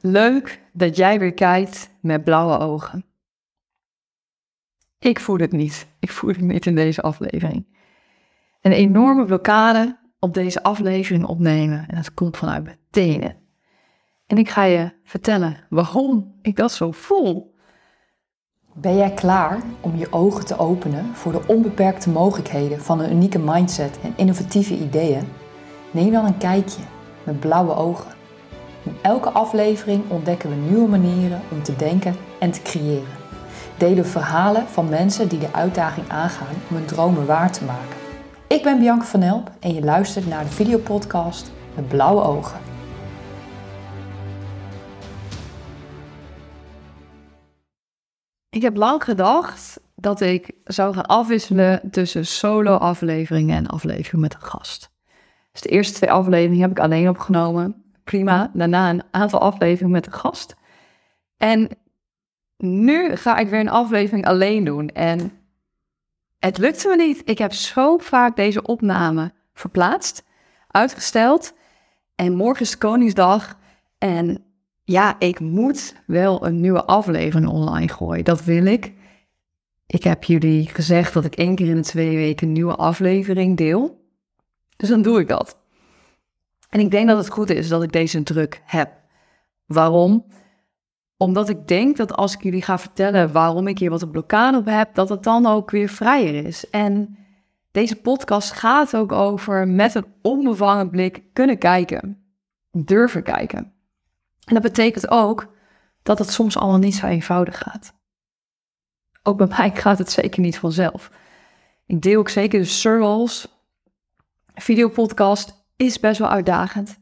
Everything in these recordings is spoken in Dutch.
Leuk dat jij weer kijkt met blauwe ogen. Ik voel het niet. Ik voel het niet in deze aflevering. Een enorme blokkade op deze aflevering opnemen. En dat komt vanuit mijn tenen. En ik ga je vertellen waarom ik dat zo voel. Ben jij klaar om je ogen te openen voor de onbeperkte mogelijkheden van een unieke mindset en innovatieve ideeën? Neem dan een kijkje met blauwe ogen. In elke aflevering ontdekken we nieuwe manieren om te denken en te creëren. Delen verhalen van mensen die de uitdaging aangaan om hun dromen waar te maken. Ik ben Bianca van Elp en je luistert naar de videopodcast met blauwe ogen. Ik heb lang gedacht dat ik zou gaan afwisselen tussen solo-afleveringen en afleveringen met een gast. Dus de eerste twee afleveringen heb ik alleen opgenomen. Prima. Daarna een aantal afleveringen met een gast. En nu ga ik weer een aflevering alleen doen. En het lukte me niet. Ik heb zo vaak deze opname verplaatst, uitgesteld. En morgen is Koningsdag. En ja, ik moet wel een nieuwe aflevering online gooien. Dat wil ik. Ik heb jullie gezegd dat ik één keer in de twee weken een nieuwe aflevering deel. Dus dan doe ik dat. En ik denk dat het goed is dat ik deze druk heb. Waarom? Omdat ik denk dat als ik jullie ga vertellen waarom ik hier wat een blokkade op heb, dat het dan ook weer vrijer is. En deze podcast gaat ook over met een onbevangen blik kunnen kijken, durven kijken. En dat betekent ook dat het soms allemaal niet zo eenvoudig gaat. Ook bij mij gaat het zeker niet vanzelf. Ik deel ook zeker de struggles. Videopodcast is best wel uitdagend.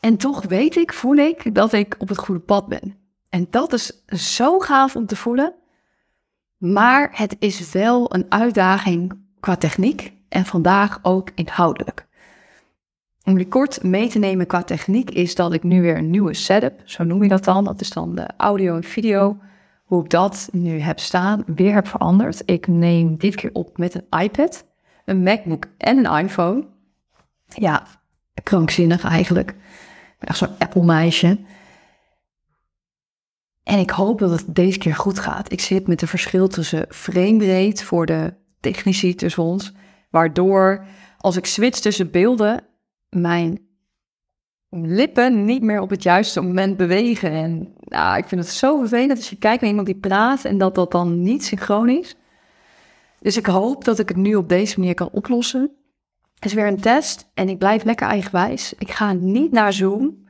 En toch weet ik, voel ik, dat ik op het goede pad ben. En dat is zo gaaf om te voelen. Maar het is wel een uitdaging qua techniek en vandaag ook inhoudelijk. Om je kort mee te nemen qua techniek is dat ik nu weer een nieuwe setup, zo noem je dat dan. Dat is dan de audio en video. Hoe ik dat nu heb staan, weer heb veranderd. Ik neem dit keer op met een iPad, een MacBook en een iPhone. Ja, krankzinnig eigenlijk echt zo'n Apple-meisje. En ik hoop dat het deze keer goed gaat. Ik zit met een verschil tussen framerate voor de technici tussen ons, waardoor als ik switch tussen beelden, mijn lippen niet meer op het juiste moment bewegen. En nou, ik vind het zo vervelend als je kijkt naar iemand die praat en dat dat dan niet synchroon is. Dus ik hoop dat ik het nu op deze manier kan oplossen is weer een test en ik blijf lekker eigenwijs. Ik ga niet naar Zoom.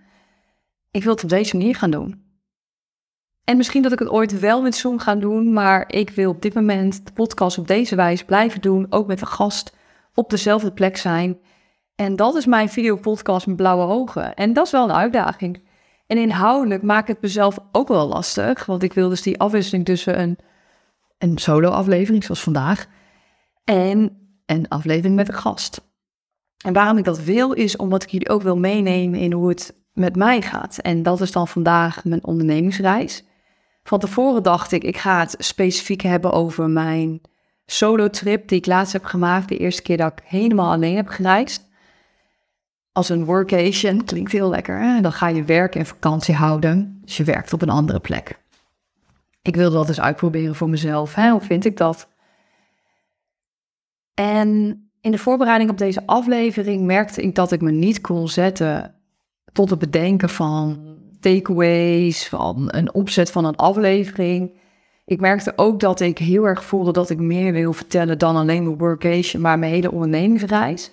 Ik wil het op deze manier gaan doen. En misschien dat ik het ooit wel met Zoom ga doen, maar ik wil op dit moment de podcast op deze wijze blijven doen, ook met een gast op dezelfde plek zijn. En dat is mijn videopodcast met blauwe ogen. En dat is wel een uitdaging. En inhoudelijk maak het mezelf ook wel lastig, want ik wil dus die afwisseling tussen een, een solo-aflevering, zoals vandaag, en een aflevering met een gast. En waarom ik dat wil, is omdat ik jullie ook wil meenemen in hoe het met mij gaat. En dat is dan vandaag mijn ondernemingsreis. Van tevoren dacht ik, ik ga het specifiek hebben over mijn solo-trip die ik laatst heb gemaakt. De eerste keer dat ik helemaal alleen heb gereisd. Als een workation, klinkt heel lekker. Hè? Dan ga je werken en vakantie houden. Dus je werkt op een andere plek. Ik wilde dat eens uitproberen voor mezelf. Hè? Hoe vind ik dat? En in de voorbereiding op deze aflevering merkte ik dat ik me niet kon zetten tot het bedenken van takeaways, van een opzet van een aflevering. Ik merkte ook dat ik heel erg voelde dat ik meer wil vertellen dan alleen mijn workation, maar mijn hele ondernemingsreis.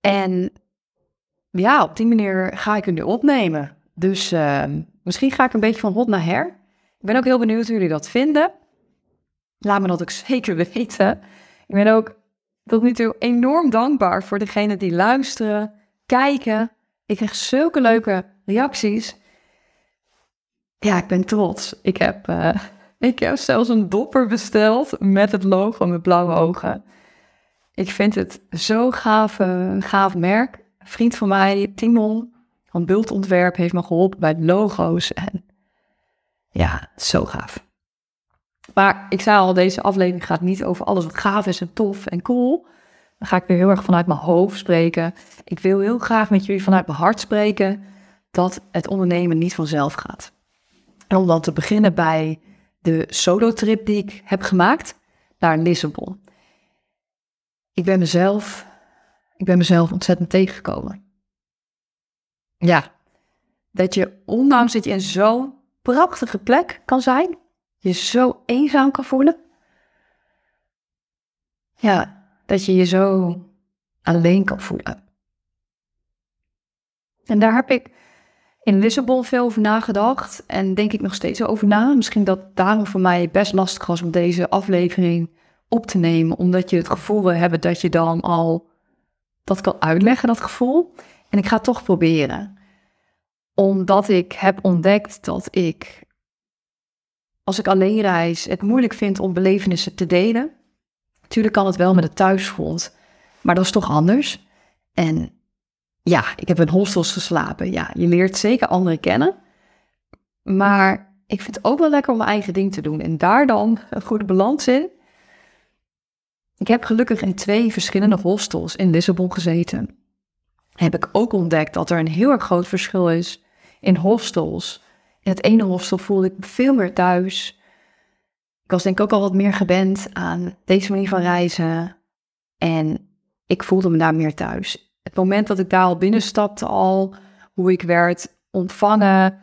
En ja, op die manier ga ik het nu opnemen. Dus uh, misschien ga ik een beetje van hot naar her. Ik ben ook heel benieuwd hoe jullie dat vinden. Laat me dat ook zeker weten. Ik ben ook tot nu toe enorm dankbaar voor degenen die luisteren, kijken. Ik krijg zulke leuke reacties. Ja, ik ben trots. Ik heb, uh, ik heb zelfs een dopper besteld met het logo met blauwe ogen. Ik vind het zo gaaf, een gaaf merk. Vriend van mij, Timon van Bultontwerp, heeft me geholpen bij logo's. En ja, zo gaaf. Maar ik zei al, deze aflevering gaat niet over alles wat gaaf is en tof en cool. Dan ga ik weer heel erg vanuit mijn hoofd spreken. Ik wil heel graag met jullie vanuit mijn hart spreken dat het ondernemen niet vanzelf gaat. En om dan te beginnen bij de solo-trip die ik heb gemaakt naar Lissabon. Ik ben mezelf, ik ben mezelf ontzettend tegengekomen. Ja, dat je ondanks dat je in zo'n prachtige plek kan zijn, je zo eenzaam kan voelen. Ja, dat je je zo alleen kan voelen. En daar heb ik in Lissabon veel over nagedacht en denk ik nog steeds over na. Misschien dat daarom voor mij best lastig was om deze aflevering op te nemen, omdat je het gevoel wil hebben dat je dan al dat kan uitleggen, dat gevoel. En ik ga het toch proberen. Omdat ik heb ontdekt dat ik, als ik alleen reis, het moeilijk vind om belevenissen te delen. Natuurlijk kan het wel met het thuisfront, maar dat is toch anders. En ja, ik heb in hostels geslapen. Ja, je leert zeker anderen kennen. Maar ik vind het ook wel lekker om mijn eigen ding te doen. En daar dan een goede balans in. Ik heb gelukkig in twee verschillende hostels in Lissabon gezeten. Heb ik ook ontdekt dat er een heel erg groot verschil is in hostels. In het ene hostel voelde ik me veel meer thuis. Ik was denk ik ook al wat meer gewend aan deze manier van reizen. En ik voelde me daar meer thuis het moment dat ik daar al binnenstapte al, hoe ik werd ontvangen,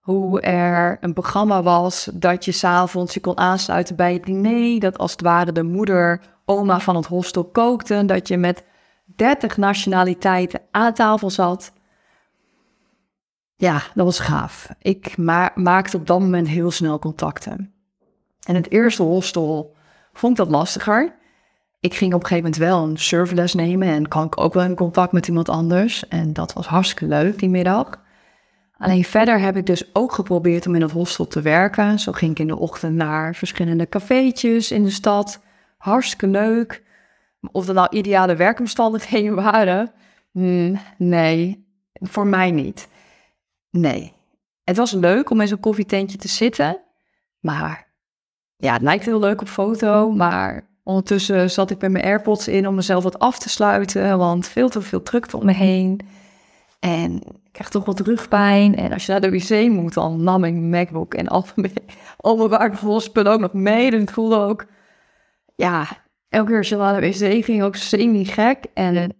hoe er een programma was dat je s'avonds je kon aansluiten bij het diner, dat als het ware de moeder, oma van het hostel kookte, dat je met 30 nationaliteiten aan tafel zat. Ja, dat was gaaf. Ik maakte op dat moment heel snel contacten. En het eerste hostel vond ik dat lastiger ik ging op een gegeven moment wel een surfles nemen en kwam ik ook wel in contact met iemand anders. En dat was hartstikke leuk die middag. Alleen verder heb ik dus ook geprobeerd om in het hostel te werken. Zo ging ik in de ochtend naar verschillende cafeetjes in de stad. Hartstikke leuk. Of dat nou ideale werkomstandigheden waren? Hmm, nee, voor mij niet. Nee. Het was leuk om in zo'n koffietentje te zitten. Maar ja, het lijkt heel leuk op foto, maar Ondertussen zat ik met mijn AirPods in om mezelf wat af te sluiten, want veel te veel drukte om me heen. En ik krijg toch wat rugpijn. En als je naar de wc moet, dan nam ik mijn MacBook en al mijn, al mijn waardevolle spullen ook nog mee. En ik voelde ook, ja, elke keer als je naar de wc ging, ook semi-gek. En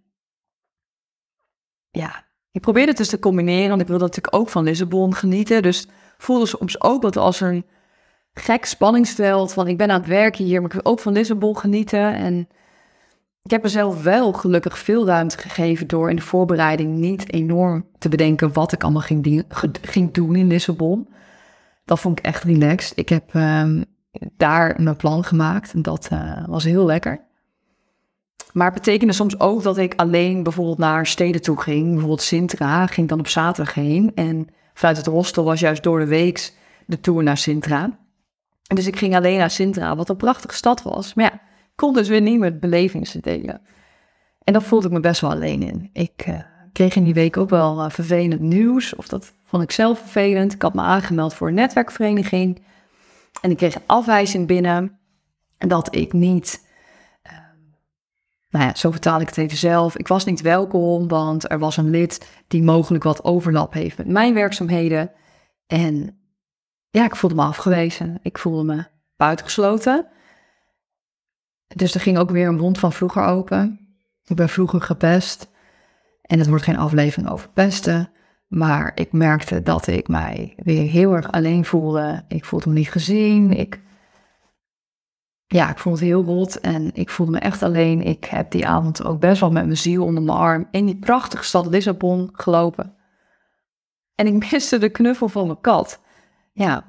ja, ik probeerde het dus te combineren, want ik wilde natuurlijk ook van Lissabon genieten. Dus voelde soms ook wat als een gek spanningsveld van ik ben aan het werken hier, maar ik wil ook van Lissabon genieten. En ik heb mezelf wel gelukkig veel ruimte gegeven door in de voorbereiding niet enorm te bedenken wat ik allemaal ging, ging doen in Lissabon. Dat vond ik echt relaxed. Ik heb um, daar mijn plan gemaakt en dat uh, was heel lekker. Maar het betekende soms ook dat ik alleen bijvoorbeeld naar steden toe ging. Bijvoorbeeld Sintra ging dan op zaterdag heen. En vanuit het hostel was juist door de week de tour naar Sintra dus ik ging alleen naar Sintra, wat een prachtige stad was. Maar ja, kon dus weer niet met belevingen delen. En dat voelde ik me best wel alleen in. Ik uh, kreeg in die week ook wel uh, vervelend nieuws, of dat vond ik zelf vervelend. Ik had me aangemeld voor een netwerkvereniging en ik kreeg een afwijzing binnen dat ik niet, nou ja, zo vertaal ik het even zelf. Ik was niet welkom, want er was een lid die mogelijk wat overlap heeft met mijn werkzaamheden. En ja, ik voelde me afgewezen. Ik voelde me buitengesloten. Dus er ging ook weer een mond van vroeger open. Ik ben vroeger gepest. En het wordt geen aflevering over pesten. Maar ik merkte dat ik mij weer heel erg alleen voelde. Ik voelde me niet gezien. Ik, ja, ik vond het heel rot en ik voelde me echt alleen. Ik heb die avond ook best wel met mijn ziel onder mijn arm in die prachtige stad Lissabon gelopen. En ik miste de knuffel van mijn kat ja,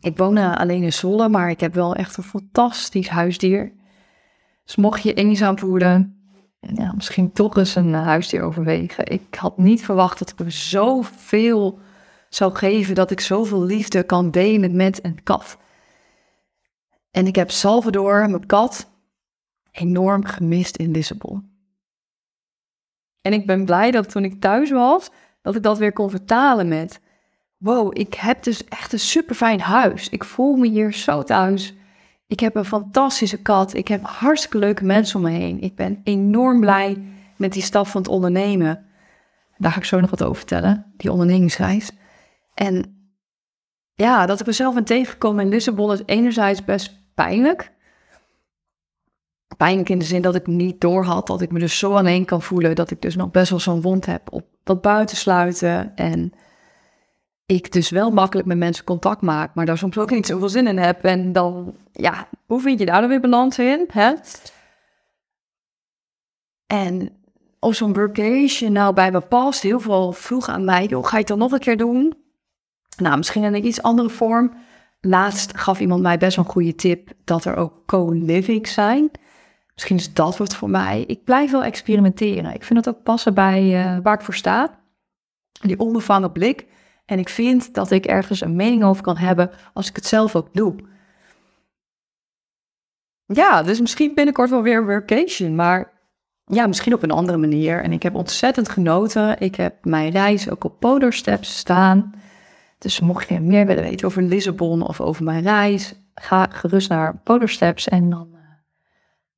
ik woon alleen in Zwolle, maar ik heb wel echt een fantastisch huisdier. Dus mocht je eenzaam voelen, ja, misschien toch eens een huisdier overwegen. Ik had niet verwacht dat ik me zoveel zou geven, dat ik zoveel liefde kan delen met een kat. En ik heb Salvador, mijn kat, enorm gemist in Lissabon. En ik ben blij dat toen ik thuis was, dat ik dat weer kon vertalen met wow, ik heb dus echt een super fijn huis. Ik voel me hier zo thuis. Ik heb een fantastische kat. Ik heb hartstikke leuke mensen om me heen. Ik ben enorm blij met die stap van het ondernemen. Daar ga ik zo nog wat over vertellen, die ondernemingsreis. En ja, dat ik mezelf ben tegengekomen in Lissabon is enerzijds best pijnlijk. Pijnlijk in de zin dat ik niet doorhad dat ik me dus zo alleen kan voelen. Dat ik dus nog best wel zo'n wond heb op dat buitensluiten. En ik dus wel makkelijk met mensen contact maak, maar daar soms ook niet zoveel zin in heb. En dan, ja, hoe vind je daar dan weer balans in? En op zo'n workation nou bij me past, heel veel vroeg aan mij, joh, ga je het dan nog een keer doen? Nou, misschien in een iets andere vorm. Laatst gaf iemand mij best wel een goede tip dat er ook co-living zijn. Misschien is dat wat voor mij. Ik blijf wel experimenteren. Ik vind het ook passen bij uh, waar ik voor sta. Die onbevangen blik. En ik vind dat ik ergens een mening over kan hebben als ik het zelf ook doe. Ja, dus misschien binnenkort wel weer workation, maar ja, misschien op een andere manier. En ik heb ontzettend genoten. Ik heb mijn reis ook op Podersteps staan. Dus mocht je meer willen weten over Lissabon of over mijn reis, ga gerust naar Podersteps en dan uh,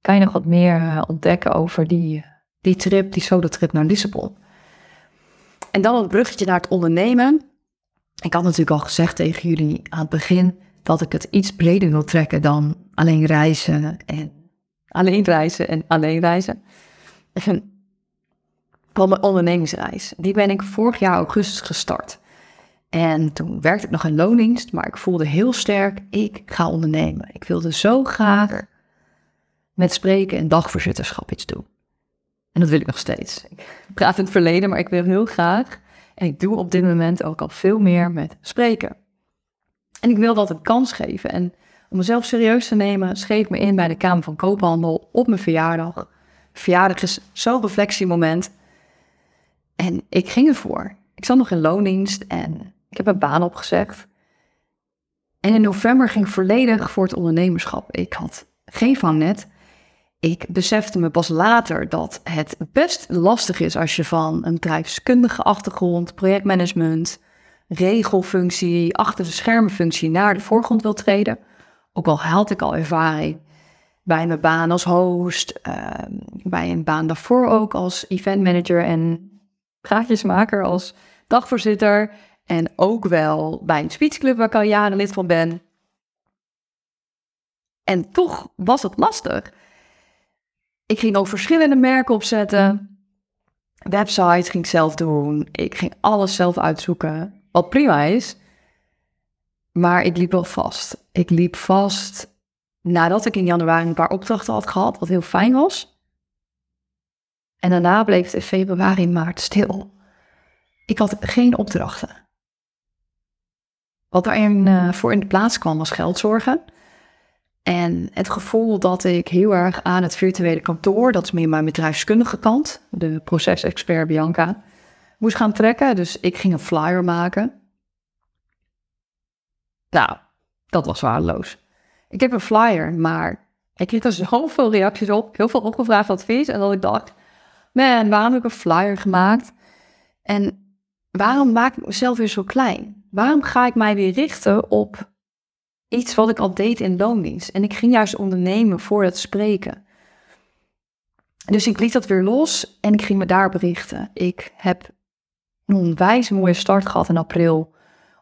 kan je nog wat meer uh, ontdekken over die, die trip, die solo trip naar Lissabon. En dan een bruggetje naar het ondernemen. Ik had natuurlijk al gezegd tegen jullie aan het begin dat ik het iets breder wil trekken dan alleen reizen en alleen reizen en alleen reizen. Van mijn ondernemingsreis. Die ben ik vorig jaar augustus gestart. En toen werkte ik nog in loondienst, maar ik voelde heel sterk, ik ga ondernemen. Ik wilde zo graag met spreken en dagvoorzitterschap iets doen. En dat wil ik nog steeds. Ik praat in het verleden, maar ik wil heel graag en ik doe op dit moment ook al veel meer met spreken. En ik wil dat een kans geven. En om mezelf serieus te nemen, schreef me in bij de Kamer van Koophandel op mijn verjaardag. Verjaardag is zo'n reflectiemoment. En ik ging ervoor. Ik zat nog in loondienst en ik heb een baan opgezegd. En in november ging ik volledig voor het ondernemerschap. Ik had geen vangnet. Ik besefte me pas later dat het best lastig is als je van een bedrijfskundige achtergrond, projectmanagement, regelfunctie, achter de schermenfunctie naar de voorgrond wil treden. Ook al had ik al ervaring bij mijn baan als host, ehm, bij een baan daarvoor ook als event manager en praatjesmaker als dagvoorzitter. En ook wel bij een speechclub waar ik al jaren lid van ben. En toch was het lastig. Ik ging ook verschillende merken opzetten. Websites ging ik zelf doen. Ik ging alles zelf uitzoeken. Wat prima is. Maar ik liep wel vast. Ik liep vast nadat ik in januari een paar opdrachten had gehad, wat heel fijn was. En daarna bleef het in februari, maart stil. Ik had geen opdrachten. Wat daarin uh, voor in de plaats kwam was geldzorgen. En het gevoel dat ik heel erg aan het virtuele kantoor, dat is meer mijn bedrijfskundige kant, de procesexpert Bianca, moest gaan trekken. Dus ik ging een flyer maken. Nou, dat was waardeloos. Ik heb een flyer, maar ik kreeg er zoveel reacties op, heel veel opgevraagd advies. En dat ik dacht, man, waarom heb ik een flyer gemaakt? En waarom maak ik mezelf weer zo klein? Waarom ga ik mij weer richten op iets wat ik al deed in loondienst. En ik ging juist ondernemen voor het spreken. Dus ik liet dat weer los en ik ging me daar berichten. Ik heb een onwijs mooie start gehad in april,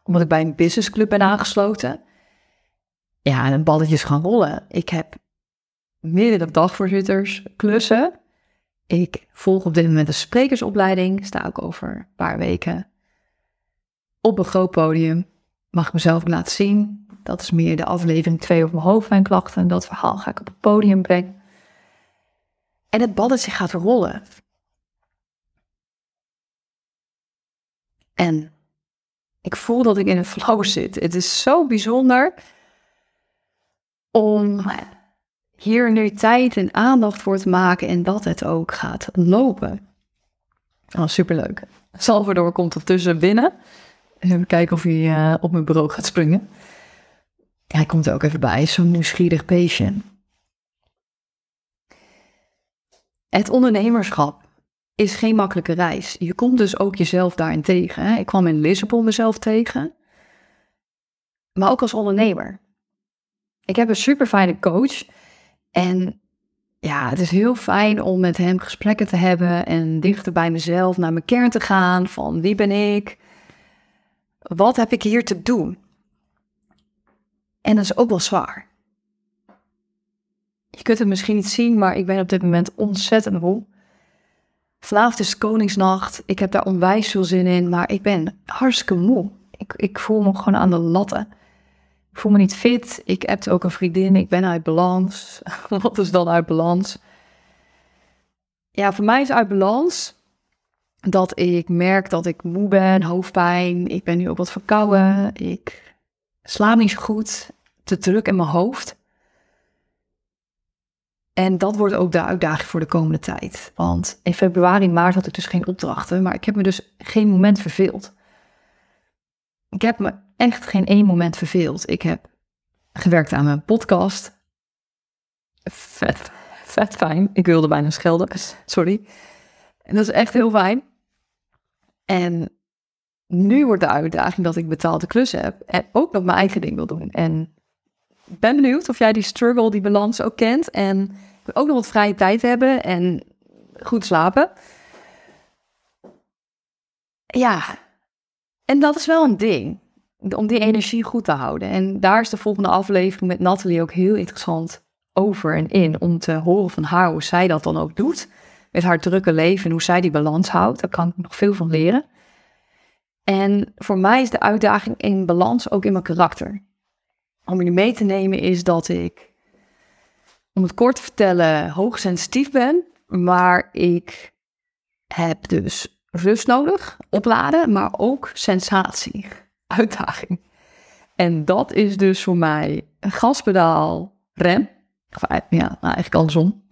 omdat ik bij een businessclub ben aangesloten. Ja, en het balletje is gaan rollen. Ik heb meerdere dagvoorzitters klussen. Ik volg op dit moment een sprekersopleiding. Sta ook over een paar weken op een groot podium. Mag ik mezelf laten zien. Dat is meer de aflevering 2 over mijn hoofdpijnklachten. En dat verhaal ga ik op het podium brengen. En het balletje gaat rollen. En ik voel dat ik in een flow zit. Het is zo bijzonder om hier nu tijd en aandacht voor te maken en dat het ook gaat lopen. Oh, superleuk. Salvador komt ertussen binnen. Even kijken of hij uh, op mijn bureau gaat springen. Hij komt er ook even bij, zo'n nieuwsgierig beestje. Het ondernemerschap is geen makkelijke reis. Je komt dus ook jezelf daarin tegen. Hè? Ik kwam in Lissabon mezelf tegen. Maar ook als ondernemer. ik heb een super fijne coach. En ja, het is heel fijn om met hem gesprekken te hebben en dichter bij mezelf naar mijn kern te gaan. Van wie ben ik? Wat heb ik hier te doen? En dat is ook wel zwaar. Je kunt het misschien niet zien, maar ik ben op dit moment ontzettend moe. Vanavond is Koningsnacht. Ik heb daar onwijs veel zin in, maar ik ben hartstikke moe. Ik, ik voel me gewoon aan de latten. Ik voel me niet fit. Ik heb ook een vriendin. Ik ben uit balans. Wat is dan uit balans? Ja, voor mij is uit balans dat ik merk dat ik moe ben, hoofdpijn. Ik ben nu ook wat verkouden. Ik slaap niet zo goed. Te druk in mijn hoofd. En dat wordt ook de uitdaging voor de komende tijd. Want in februari, maart had ik dus geen opdrachten, maar ik heb me dus geen moment verveeld. Ik heb me echt geen één moment verveeld. Ik heb gewerkt aan mijn podcast. Vet, vet fijn. Ik wilde bijna schelden, sorry. En dat is echt heel fijn. En nu wordt de uitdaging dat ik betaalde klus heb en ook nog mijn eigen ding wil doen. En ben benieuwd of jij die struggle, die balans ook kent. En ook nog wat vrije tijd hebben en goed slapen. Ja, en dat is wel een ding. Om die energie goed te houden. En daar is de volgende aflevering met Nathalie ook heel interessant over en in. Om te horen van haar hoe zij dat dan ook doet. Met haar drukke leven en hoe zij die balans houdt. Daar kan ik nog veel van leren. En voor mij is de uitdaging in balans ook in mijn karakter om jullie mee te nemen is dat ik, om het kort te vertellen, hoogsensitief ben. Maar ik heb dus rust nodig, opladen, maar ook sensatie, uitdaging. En dat is dus voor mij een gaspedaal, rem. Ja, nou, eigenlijk andersom.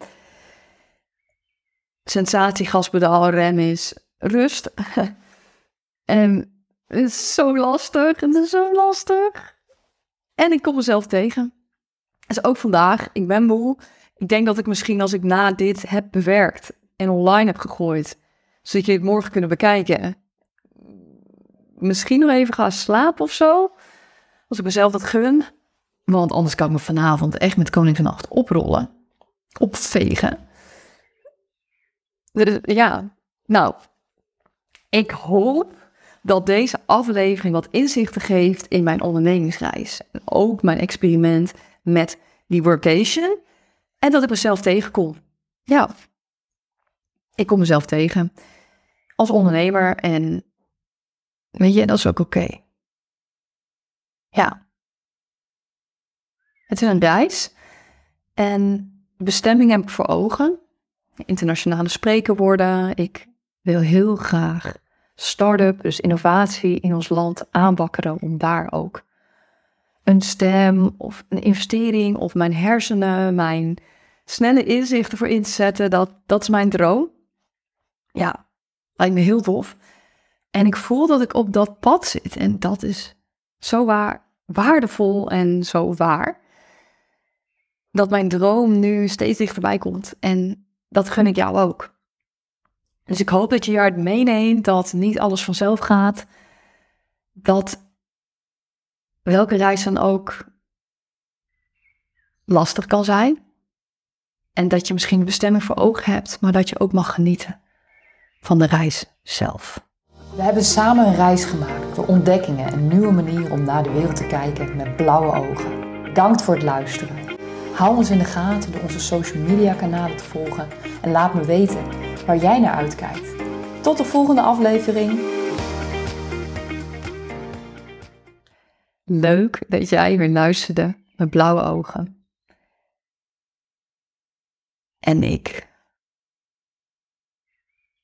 Sensatie, gaspedaal, rem is rust. en het is zo lastig, het is zo lastig. En ik kom mezelf tegen. Dus ook vandaag, ik ben moe. Ik denk dat ik misschien als ik na dit heb bewerkt en online heb gegooid, zodat je het morgen kunnen bekijken, misschien nog even ga slapen of zo. Als ik mezelf dat gun. Want anders kan ik me vanavond echt met Koningsnacht oprollen. Opvegen. Ja, nou, ik hoop dat deze aflevering wat inzichten geeft in mijn ondernemingsreis. En ook mijn experiment met die workation. En dat ik mezelf tegenkom. Ja, ik kom mezelf tegen als ondernemer en weet je, dat is ook oké. Ja. Het is een reis en bestemming heb ik voor ogen. Internationale spreker worden. Ik wil heel graag start-up, dus innovatie in ons land aanbakkeren om daar ook een stem of een investering of mijn hersenen, mijn snelle inzichten voor in te zetten. Dat, dat is mijn droom. Ja, lijkt me heel tof. En ik voel dat ik op dat pad zit en dat is zo waar, waardevol en zo waar. Dat mijn droom nu steeds dichterbij komt en dat gun ik jou ook. Dus ik hoop dat je je meeneemt dat niet alles vanzelf gaat. Dat welke reis dan ook lastig kan zijn. En dat je misschien een bestemming voor ogen hebt, maar dat je ook mag genieten van de reis zelf. We hebben samen een reis gemaakt door ontdekkingen en nieuwe manieren om naar de wereld te kijken met blauwe ogen. Bedankt voor het luisteren. Hou ons in de gaten door onze social media kanalen te volgen en laat me weten waar jij naar uitkijkt. Tot de volgende aflevering. Leuk dat jij weer luisterde met blauwe ogen. En ik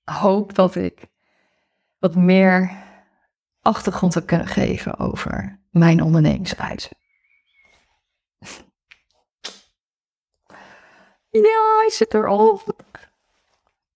hoop dat ik wat meer achtergrond heb kunnen geven over mijn ondernemingsreis. Ja, hij zit er al.